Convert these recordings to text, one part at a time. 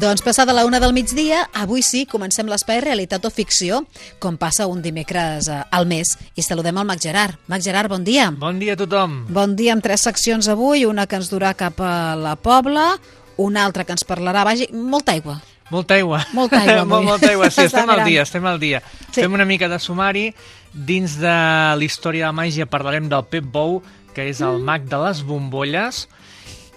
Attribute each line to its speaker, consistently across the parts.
Speaker 1: Doncs passada la una del migdia, avui sí, comencem l'espai Realitat o Ficció, com passa un dimecres eh, al mes. I saludem al Mac Gerard. Mac Gerard, bon dia.
Speaker 2: Bon dia a tothom.
Speaker 1: Bon dia amb tres seccions avui, una que ens durà cap a la Pobla, una altra que ens parlarà, vagi, molta aigua.
Speaker 2: Molta aigua.
Speaker 1: Molta aigua, avui.
Speaker 2: molta aigua, sí, estem al dia, estem al dia.
Speaker 1: Sí.
Speaker 2: Fem una mica de sumari. Dins de la història de la màgia parlarem del Pep Bou, que és
Speaker 1: Mm.
Speaker 2: el mag de les bombolles.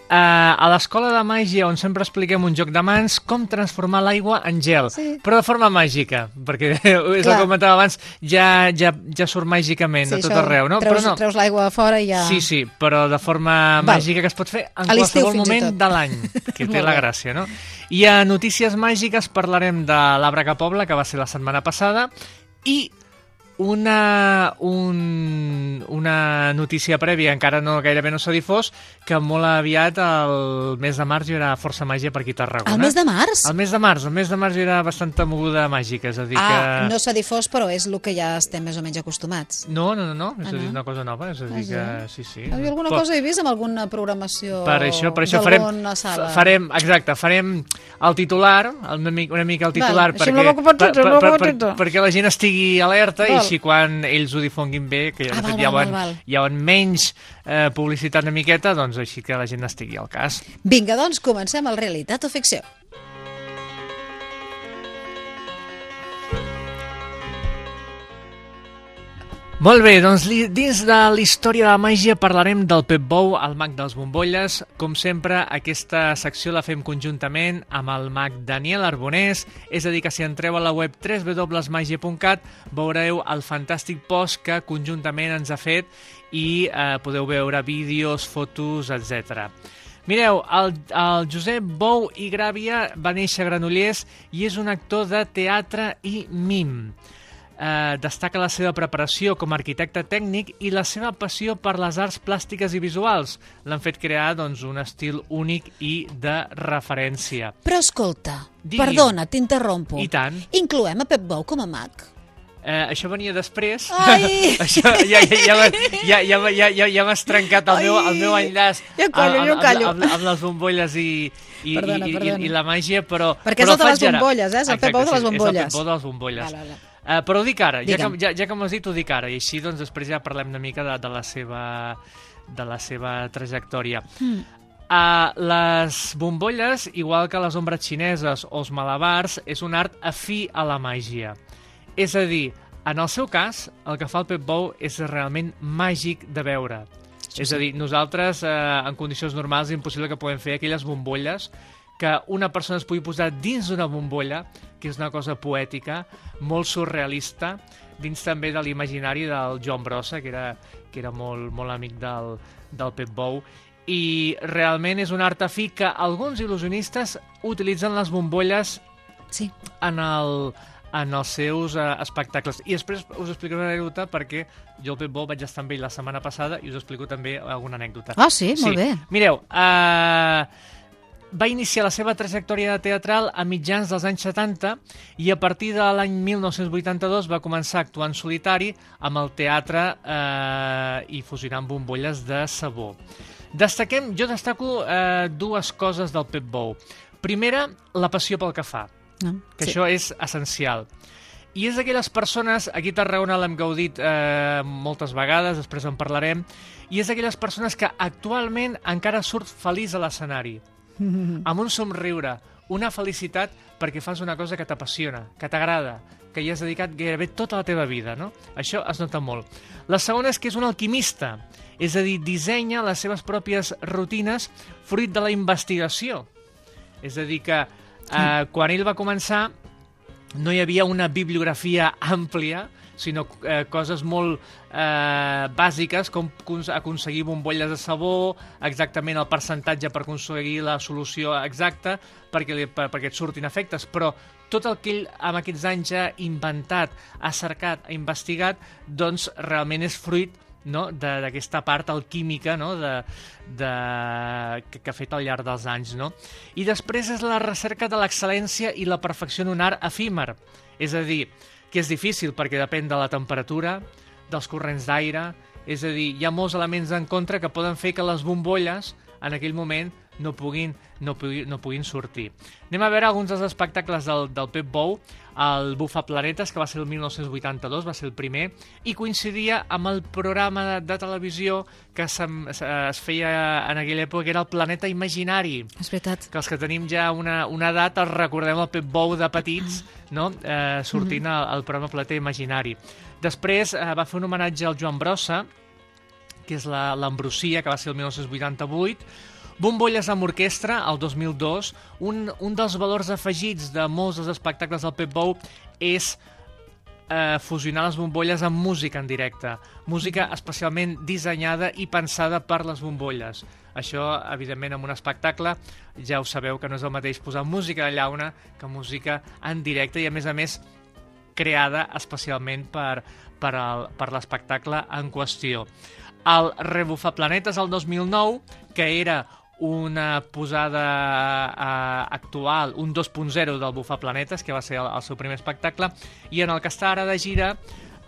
Speaker 2: Uh, a l'escola de màgia, on sempre expliquem un joc de mans, com transformar l'aigua en gel,
Speaker 1: Sí.
Speaker 2: però de forma màgica, perquè és el que comentava abans, ja, ja, ja surt màgicament de tot
Speaker 1: això,
Speaker 2: arreu, no?
Speaker 1: Treus,
Speaker 2: però no,
Speaker 1: treus l'aigua a fora i ja...
Speaker 2: Sí, sí, però de forma
Speaker 1: Val.
Speaker 2: màgica que es pot fer en
Speaker 1: A
Speaker 2: qualsevol moment
Speaker 1: tot.
Speaker 2: de l'any, que té la gràcia, no? I a Notícies Màgiques parlarem de l'Arbre que Pobla, que va ser la setmana passada, i una, un, una notícia prèvia, encara no gairebé no s'ha difós, que molt aviat, el mes de març, hi haurà força màgia per aquí a Tarragona.
Speaker 1: El mes de març?
Speaker 2: El mes de març, el mes de març hi haurà bastanta moguda màgica, és a dir
Speaker 1: Ah,
Speaker 2: que...
Speaker 1: no s'ha difós, però és el que ja estem més o menys acostumats.
Speaker 2: No, no, no, no, és
Speaker 1: Ah,
Speaker 2: a dir,
Speaker 1: no?
Speaker 2: una cosa nova, és a dir
Speaker 1: Ah,
Speaker 2: que... Sí, sí.
Speaker 1: Hi alguna
Speaker 2: Pot-
Speaker 1: cosa he vist amb alguna programació
Speaker 2: Per això, per això farem,
Speaker 1: sala?
Speaker 2: fa- farem, exacte, farem el titular, una, mica, una mica el titular,
Speaker 1: Val,
Speaker 2: perquè,
Speaker 1: amb la boca petita.
Speaker 2: perquè la gent estigui alerta i
Speaker 1: Val.
Speaker 2: Així quan ells ho difonguin bé, que
Speaker 1: Ah,
Speaker 2: de fet
Speaker 1: val,
Speaker 2: hi,
Speaker 1: val,
Speaker 2: hauen,
Speaker 1: val,
Speaker 2: hi hauen menys eh, publicitat una miqueta, doncs així que la gent estigui al cas.
Speaker 1: Vinga, doncs, comencem el Realitat o Ficció.
Speaker 2: Molt bé, doncs dins de la història de la màgia parlarem del Pep Bou, el mag dels bombolles. Com sempre, aquesta secció la fem conjuntament amb el mag Daniel Arbonés, és a dir, que si entreu a la web www.magia.cat veureu el fantàstic post que conjuntament ens ha fet i eh, podeu veure vídeos, fotos, etc. Mireu, el, el Josep Bou i Gràvia va néixer a Granollers i és un actor de teatre i mim. Eh, destaca la seva preparació com a arquitecte tècnic i la seva passió per les arts plàstiques i visuals. L'han fet crear doncs, un estil únic i de referència.
Speaker 1: Però escolta,
Speaker 2: Digui.
Speaker 1: perdona, t'interrompo.
Speaker 2: I tant.
Speaker 1: Incloem a Pep Bou com a mag?
Speaker 2: Eh, això venia després.
Speaker 1: Ai!
Speaker 2: això, ja, ja, ja, ja, ja, ja, ja, ja m'has trencat el meu, el meu enllaç
Speaker 1: Jo callo,
Speaker 2: amb,
Speaker 1: jo callo.
Speaker 2: Amb, amb, amb les bombolles i, i,
Speaker 1: Perdona,
Speaker 2: i,
Speaker 1: perdona.
Speaker 2: i, i la màgia, però...
Speaker 1: Perquè és
Speaker 2: però
Speaker 1: el de les bombolles, eh? És el Pep Bou de les
Speaker 2: sí,
Speaker 1: bombolles.
Speaker 2: És el Pep Bou de les bombolles.
Speaker 1: Val, val, val.
Speaker 2: Uh, però ho dic ara, ja que, ja, ja que m'ho has dit, ho dic ara, i així doncs després ja parlem una mica de, de, la, seva, de la seva trajectòria.
Speaker 1: Hmm.
Speaker 2: Uh, les bombolles, igual que les ombres xineses o els malabars, és un art afí a la màgia. És a dir, en el seu cas, el que fa el Pep Bou és realment màgic de veure. És a dir, nosaltres, eh, en condicions normals, és impossible que puguem fer aquelles bombolles que una persona es pugui posar dins d'una bombolla, que és una cosa poètica, molt surrealista, dins també de l'imaginari del Joan Brossa, que era, que era molt, molt amic del, del Pep Bou, i realment és un art afí que alguns il·lusionistes utilitzen les bombolles
Speaker 1: Sí.
Speaker 2: en, el, en els seus uh, espectacles. I després us explicaré una anècdota perquè jo el Pep Bou vaig estar amb ell la setmana passada i us explico també alguna anècdota.
Speaker 1: Ah, sí? Molt bé.
Speaker 2: Mireu, uh, va iniciar la seva trajectòria teatral a mitjans dels anys 70 i a partir de l'any 1982 va començar a actuar en solitari amb el teatre eh, i fusionant bombolles de sabó. Destaquem, jo destaco eh, dues coses del Pep Bou. Primera, la passió pel que fa,
Speaker 1: No?
Speaker 2: que
Speaker 1: Sí.
Speaker 2: això és essencial. I és d'aquelles persones, aquí a Tarragona l'hem gaudit eh, moltes vegades, després en parlarem, i és d'aquelles persones que actualment encara surt feliç a l'escenari, amb un somriure, una felicitat perquè fas una cosa que t'apassiona, que t'agrada, que hi has dedicat gairebé tota la teva vida, no? Això es nota molt. La segona és que és un alquimista, és a dir, dissenya les seves pròpies rutines fruit de la investigació. És a dir, que eh, quan ell va començar no hi havia una bibliografia àmplia, sinó eh, coses molt eh, bàsiques com cons- aconseguir bombolles de sabó, exactament el percentatge per aconseguir la solució exacta perquè, li, per, perquè et surtin efectes, però tot el que ell amb aquests anys ha inventat, ha cercat, ha investigat, doncs realment és fruit no? d'aquesta part alquímica no? de, de, que, que ha fet al llarg dels anys. No? I després és la recerca de l'excel·lència i la perfecció en un art efímer. És a dir, que és difícil perquè depèn de la temperatura, dels corrents d'aire, és a dir, hi ha molts elements en contra que poden fer que les bombolles en aquell moment no puguin, no puguin, no puguin sortir. Anem a veure alguns dels espectacles del, del Pep Bou, el Bufa Planetes, que va ser el 1982, va ser el primer, i coincidia amb el programa de, de televisió que es, es feia en aquella època, que era el Planeta Imaginari.
Speaker 1: És veritat.
Speaker 2: Que els que tenim ja una, una edat els recordem el Pep Bou de petits, no? eh, sortint al, al programa Planeta Imaginari. Després eh, va fer un homenatge al Joan Brossa, que és l'Ambrosia, que va ser el 1988, Bombolles amb orquestra, el 2002. Un, un dels valors afegits de molts dels espectacles del Pep Bou és eh, fusionar les bombolles amb música en directe. Música especialment dissenyada i pensada per les bombolles. Això, evidentment, en un espectacle, ja ho sabeu que no és el mateix posar música de llauna que música en directe i, a més a més, creada especialment per, per, per l'espectacle en qüestió. El Rebufa Planetes el 2009, que era una posada uh, actual, un 2.0 del Bufar Planetes, que va ser el, el seu primer espectacle, i en el que està ara de gira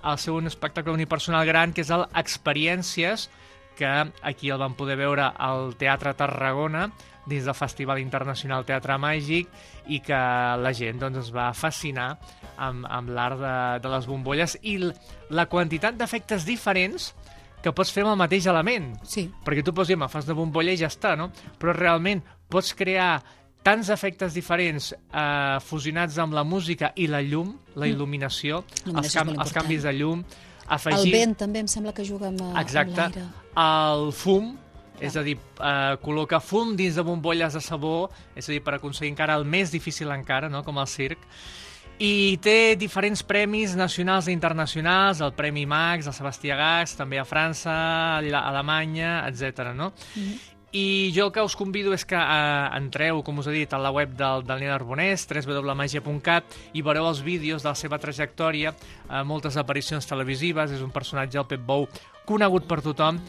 Speaker 2: el seu un espectacle unipersonal gran, que és el Experiències, que aquí el vam poder veure al Teatre Tarragona, dins del Festival Internacional Teatre Màgic, i que la gent doncs, es va fascinar amb, amb l'art de, de les bombolles i la quantitat d'efectes diferents que pots fer amb el mateix element.
Speaker 1: Sí.
Speaker 2: Perquè tu pots dir, me fas de bombolla i ja està, no? Però realment pots crear tants efectes diferents eh, fusionats amb la música i la llum, la mm. il·luminació,
Speaker 1: mm.
Speaker 2: els, cam els canvis de llum, afegir...
Speaker 1: El vent també em sembla que juga amb,
Speaker 2: Exacte.
Speaker 1: amb l'aire.
Speaker 2: El fum, és a dir, eh, col·locar fum dins de bombolles de sabó, és a dir, per aconseguir encara el més difícil encara, no? com el circ, i té diferents premis nacionals i internacionals, el Premi Max, el Sebastià Gas, també a França, a Alemanya, etc. no? Mm -hmm. I jo el que us convido és que eh, entreu, com us he dit, a la web del Daniel Arbonès, www.magia.cat, i veureu els vídeos de la seva trajectòria, eh, moltes aparicions televisives, és un personatge, el Pep Bou, conegut per tothom,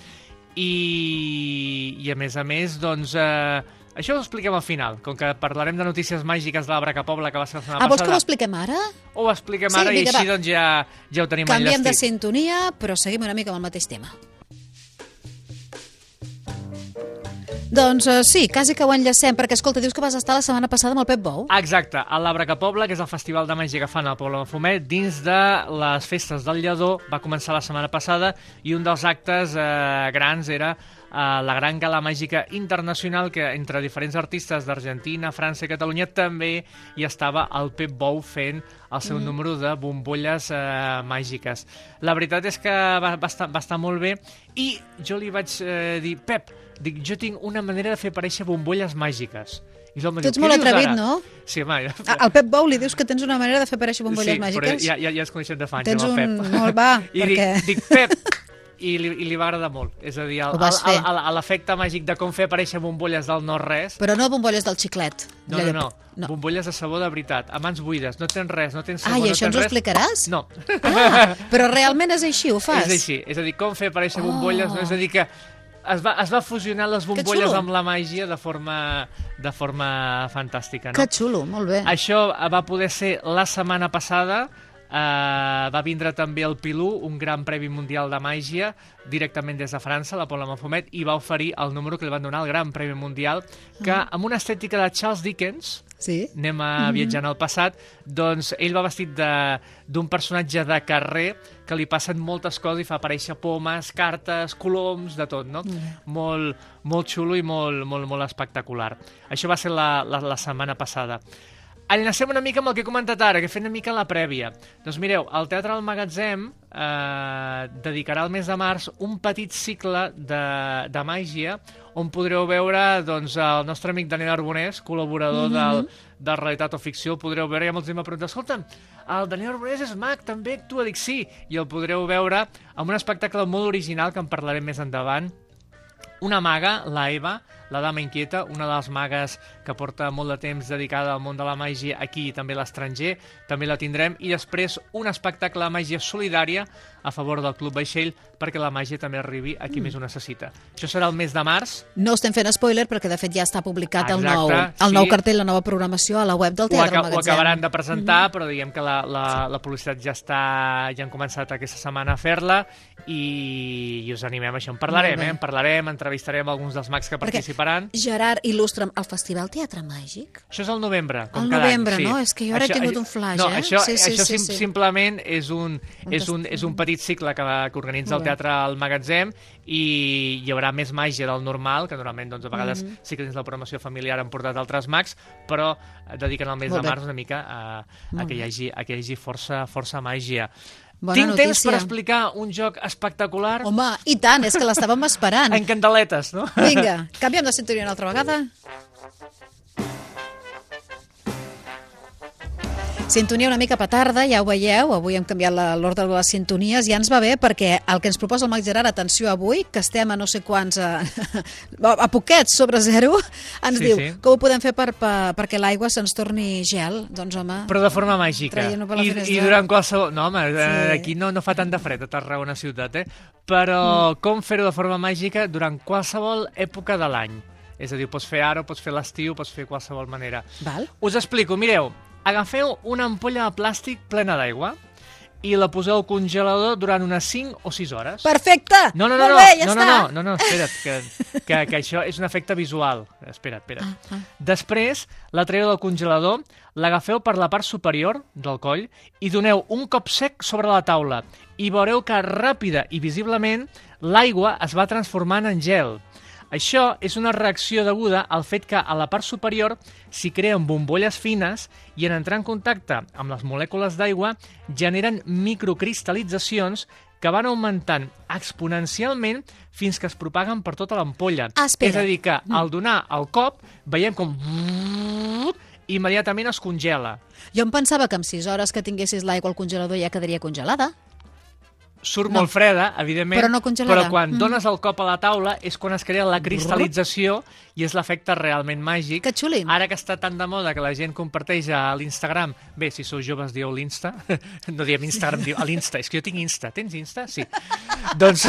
Speaker 2: i, i a més a més, doncs, eh, això ho expliquem al final, com que parlarem de notícies màgiques de l'Abra que Pobla que va ser la setmana
Speaker 1: ah,
Speaker 2: passada.
Speaker 1: vols que ho expliquem ara?
Speaker 2: Ho expliquem
Speaker 1: sí,
Speaker 2: ara
Speaker 1: vinga,
Speaker 2: i així
Speaker 1: va.
Speaker 2: doncs ja, ja ho tenim
Speaker 1: Canviem de
Speaker 2: enllestit.
Speaker 1: sintonia, però seguim una mica amb el mateix tema. Doncs uh, sí, quasi que ho enllacem, perquè escolta, dius que vas estar la setmana passada amb el Pep Bou.
Speaker 2: Exacte, a l'Abra que Pobla, que és el festival de màgia que fan al Poble de Fumet, dins de les festes del Lledó, va començar la setmana passada i un dels actes eh, grans era eh, la gran gala màgica internacional que entre diferents artistes d'Argentina, França i Catalunya també hi estava el Pep Bou fent el seu mm. número de bombolles eh, màgiques. La veritat és que va, va, estar, va estar molt bé i jo li vaig eh, dir, Pep, dic, jo tinc una manera de fer aparèixer bombolles màgiques. I
Speaker 1: Tu ets
Speaker 2: diu,
Speaker 1: molt
Speaker 2: "Què dius
Speaker 1: atrevit,
Speaker 2: ara?"
Speaker 1: no?
Speaker 2: Sí, home,
Speaker 1: Al Pep Bou li dius que tens una manera de fer aparèixer bombolles
Speaker 2: sí,
Speaker 1: màgiques?
Speaker 2: però ja, ja, ja ens coneixem de fa anys,
Speaker 1: Tens
Speaker 2: amb el
Speaker 1: un...
Speaker 2: Pep.
Speaker 1: Molt va,
Speaker 2: I
Speaker 1: perquè...
Speaker 2: dic, dic, Pep, i li, i li va agradar molt. És a dir, l'efecte màgic de com fer aparèixer bombolles del no-res.
Speaker 1: Però no bombolles del xiclet.
Speaker 2: No, no, no,
Speaker 1: no.
Speaker 2: Bombolles de sabó de veritat, a mans buides. No tens res, no tens sabó,
Speaker 1: Ah, i
Speaker 2: no
Speaker 1: això ens ho
Speaker 2: res.
Speaker 1: explicaràs?
Speaker 2: No.
Speaker 1: Ah, però realment és així, ho fas?
Speaker 2: És així, és a dir, com fer aparèixer
Speaker 1: Oh.
Speaker 2: bombolles, no? És a dir, que es va, es va fusionar les bombolles amb la màgia de forma, de forma fantàstica, no?
Speaker 1: Que xulo, molt bé.
Speaker 2: Això va poder ser la setmana passada, Uh, va vindre també el Pilú, un gran premi mundial de màgia, directament des de França, la Paula Mafumet, i va oferir el número que li van donar, el gran premi mundial, que amb una estètica de Charles Dickens,
Speaker 1: Sí?
Speaker 2: anem a viatjar en el passat, doncs ell va vestit de- d'un personatge de carrer que li passen moltes coses i fa aparèixer pomes, cartes, coloms, de tot, no? Molt, molt xulo i molt, molt, molt espectacular. Això va ser la, la, la setmana passada. Enlacem una mica amb el que he comentat ara, que he fet una mica la prèvia. Doncs mireu, el Teatre del Magatzem eh, dedicarà al mes de març un petit cicle de, de màgia on podreu veure doncs, el nostre amic Daniel Arbonès, col·laborador mm -hmm. del, de Realitat o Ficció, el podreu veure, i molts m'ha preguntat, escolta'm, el Daniel Arbonès és mag, també actua, dic sí, i el podreu veure amb un espectacle molt original que en parlarem més endavant, una maga, la Eva, la dama inquieta, una de les magues que porta molt de temps dedicada al món de la màgia aquí i també a l'estranger, també la tindrem, i després un espectacle de màgia solidària a favor del Club Vaixell, perquè la màgia també arribi a qui més ho necessita. Això serà el mes de març.
Speaker 1: No estem fent spoiler perquè de fet ja està publicat el nou,
Speaker 2: Exacte,
Speaker 1: el nou
Speaker 2: sí.
Speaker 1: cartell, la nova programació a la web del
Speaker 2: Ho,
Speaker 1: Teatre
Speaker 2: ho
Speaker 1: Magatzem.
Speaker 2: acabaran de presentar, però diguem que la, la, la publicitat ja està ja han començat aquesta setmana a fer-la i, i us animem a això. En parlarem, eh? En parlarem, entrevistarem alguns dels mags que
Speaker 1: Perquè,
Speaker 2: participaran.
Speaker 1: Gerard, il·lustra'm el Festival Teatre Màgic.
Speaker 2: Això és el novembre, com
Speaker 1: Al
Speaker 2: cada
Speaker 1: novembre,
Speaker 2: any. Sí.
Speaker 1: no? És que jo ara he tingut un flash,
Speaker 2: no,
Speaker 1: eh?
Speaker 2: Això,
Speaker 1: Sí, sí,
Speaker 2: això
Speaker 1: sí,
Speaker 2: sim,
Speaker 1: sí.
Speaker 2: simplement és un, és, un, és un petit cicle que, que organitza el. Teatre al Magatzem i hi haurà més màgia del normal, que normalment doncs, a vegades
Speaker 1: Mhm.
Speaker 2: sí que dins la programació familiar han portat altres mags, però eh, dediquen el mes
Speaker 1: Molt
Speaker 2: de març una mica a, a, que hi hagi, a que hi hagi força, força màgia.
Speaker 1: Bona
Speaker 2: Tinc temps
Speaker 1: notícia.
Speaker 2: per explicar un joc espectacular
Speaker 1: Home, i tant, és que l'estàvem esperant.
Speaker 2: en candeletes, no?
Speaker 1: Vinga, canviem de sintonia una altra vegada. Sintonia una mica petarda, ja ho veieu, avui hem canviat l'ordre de les sintonies, ja ens va bé perquè el que ens proposa el Mac Gerard, atenció avui, que estem a no sé quants, a, a poquets sobre zero, ens
Speaker 2: Sí,
Speaker 1: diu
Speaker 2: sí.
Speaker 1: com ho podem fer per, per, perquè l'aigua se'ns torni gel? Doncs home,
Speaker 2: Però de forma màgica. I. I durant qualsevol... No, home,
Speaker 1: Sí.
Speaker 2: sí. aquí no, no fa tant de fred a Tarragona ciutat, eh? Però mm. com fer-ho de forma màgica durant qualsevol època de l'any? És a dir, pots fer ara, pots fer l'estiu, pots fer qualsevol manera.
Speaker 1: val?
Speaker 2: Us explico, mireu, agafeu una ampolla de plàstic plena d'aigua i la poseu al congelador durant unes 5 o 6 hores.
Speaker 1: Perfecte!
Speaker 2: No, no, no, no,
Speaker 1: bé, ja
Speaker 2: no, no, no, no, no, espera't, que, que, que això és un efecte visual. Espera't, espera't.
Speaker 1: Ah, ah.
Speaker 2: Després, la traieu del congelador, l'agafeu per la part superior del coll i doneu un cop sec sobre la taula i veureu que ràpida i visiblement l'aigua es va transformant en gel. Això és una reacció deguda al fet que a la part superior s'hi creen bombolles fines i en entrar en contacte amb les molècules d'aigua generen microcristal·litzacions que van augmentant exponencialment fins que es propaguen per tota l'ampolla.
Speaker 1: Ah.
Speaker 2: És a dir, que al donar el cop veiem com immediatament es congela.
Speaker 1: Jo em pensava que amb 6 hores que tinguessis l'aigua al congelador ja quedaria congelada.
Speaker 2: Surt
Speaker 1: No.
Speaker 2: molt freda, evidentment,
Speaker 1: Però no
Speaker 2: però quan
Speaker 1: Mm.
Speaker 2: dones el cop a la taula és quan es crea la cristal·lització i és l'efecte realment màgic.
Speaker 1: Que xuli.
Speaker 2: Ara que està tan de moda que la gent comparteix a l'Instagram, bé, si sou joves dieu l'Insta, no diem Instagram, diu a l'Insta, és que jo tinc Insta, tens Insta? Sí. doncs,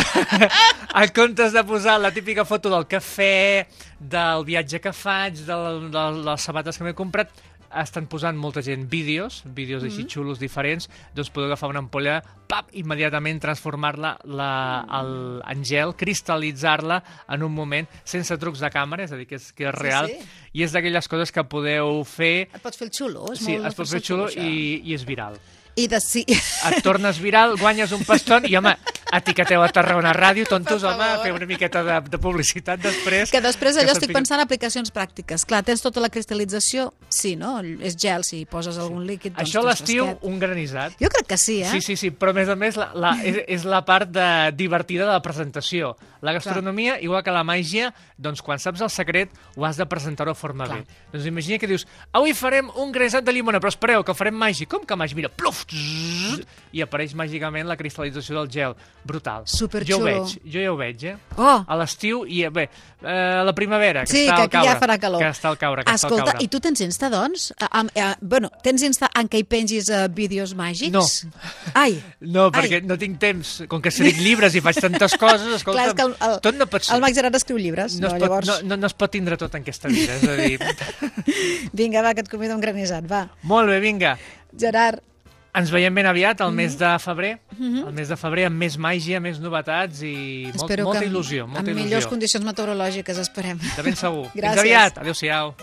Speaker 2: en comptes de posar la típica foto del cafè, del viatge que faig, de, de les sabates que m'he comprat, estan posant molta gent vídeos, vídeos així
Speaker 1: Mm-hmm.
Speaker 2: xulos diferents, doncs podeu agafar una ampolla, pap, immediatament transformar-la la, el, en gel, cristal·litzar-la en un moment, sense trucs de càmera, és a dir, que és, que és real,
Speaker 1: sí.
Speaker 2: i és d'aquelles coses que podeu fer
Speaker 1: Et pots fer el xulo. És
Speaker 2: Sí,
Speaker 1: molt,
Speaker 2: es pot fer xulo
Speaker 1: això.
Speaker 2: i, i és viral.
Speaker 1: I de sí...
Speaker 2: Et tornes viral, guanyes un paston i, home, etiqueteu a Tarragona Ràdio, tontos, home, fer una miqueta de, de publicitat després.
Speaker 1: Que després allò estic
Speaker 2: sapiguem-
Speaker 1: pensant en aplicacions pràctiques. Clar, tens tota la cristal·lització, sí, no? És gel, si hi poses algun líquid... Doncs
Speaker 2: Això l'estiu, un granissat.
Speaker 1: Jo crec que sí, eh?
Speaker 2: Sí, sí, sí, però a més a més la, la, és, és la part de, divertida de la presentació. La gastronomia, igual que la màgia, doncs quan saps el secret ho has de presentar-ho de forma
Speaker 1: Clar.
Speaker 2: bé. Doncs imagina que dius, avui farem un granissat de llimona, però espereu, que farem màgic. Com que màgic? Mira, pluf, zzz, i apareix màgicament la cristal·lització del gel. Brutal.
Speaker 1: Superxulo.
Speaker 2: Jo ho veig, jo ja ho veig, eh?
Speaker 1: Oh,
Speaker 2: A l'estiu i, eh, bé, eh, a la primavera, que
Speaker 1: sí,
Speaker 2: està
Speaker 1: que
Speaker 2: al
Speaker 1: aquí
Speaker 2: caure.
Speaker 1: ja farà calor.
Speaker 2: Que està al caure, que està al
Speaker 1: Escolta,
Speaker 2: caure.
Speaker 1: i tu tens Insta, doncs? A, a, a, bueno, tens Insta en què hi pengis uh, vídeos màgics?
Speaker 2: No.
Speaker 1: Ai,
Speaker 2: No, perquè
Speaker 1: Ai.
Speaker 2: no tinc temps. Com que escric llibres i faig tantes coses, escolta,
Speaker 1: clar, que el, el,
Speaker 2: tot no pot ser.
Speaker 1: el Max Gerard escriu llibres,
Speaker 2: no,
Speaker 1: no,
Speaker 2: pot,
Speaker 1: llavors...
Speaker 2: no, no, no es pot tindre tot en aquesta vida, és a dir...
Speaker 1: Vinga, va, que et convido un granissat, va.
Speaker 2: Molt bé, vinga.
Speaker 1: Gerard,
Speaker 2: Ens veiem ben aviat, al
Speaker 1: Mm-hmm.
Speaker 2: mes de febrer. El mes de febrer amb més màgia, més novetats i molt,
Speaker 1: espero
Speaker 2: molta
Speaker 1: amb,
Speaker 2: il·lusió. Molta
Speaker 1: amb
Speaker 2: il·lusió.
Speaker 1: millors condicions meteorològiques, esperem.
Speaker 2: De ben segur. Fins
Speaker 1: Gràcies.
Speaker 2: aviat. Adéu-siau.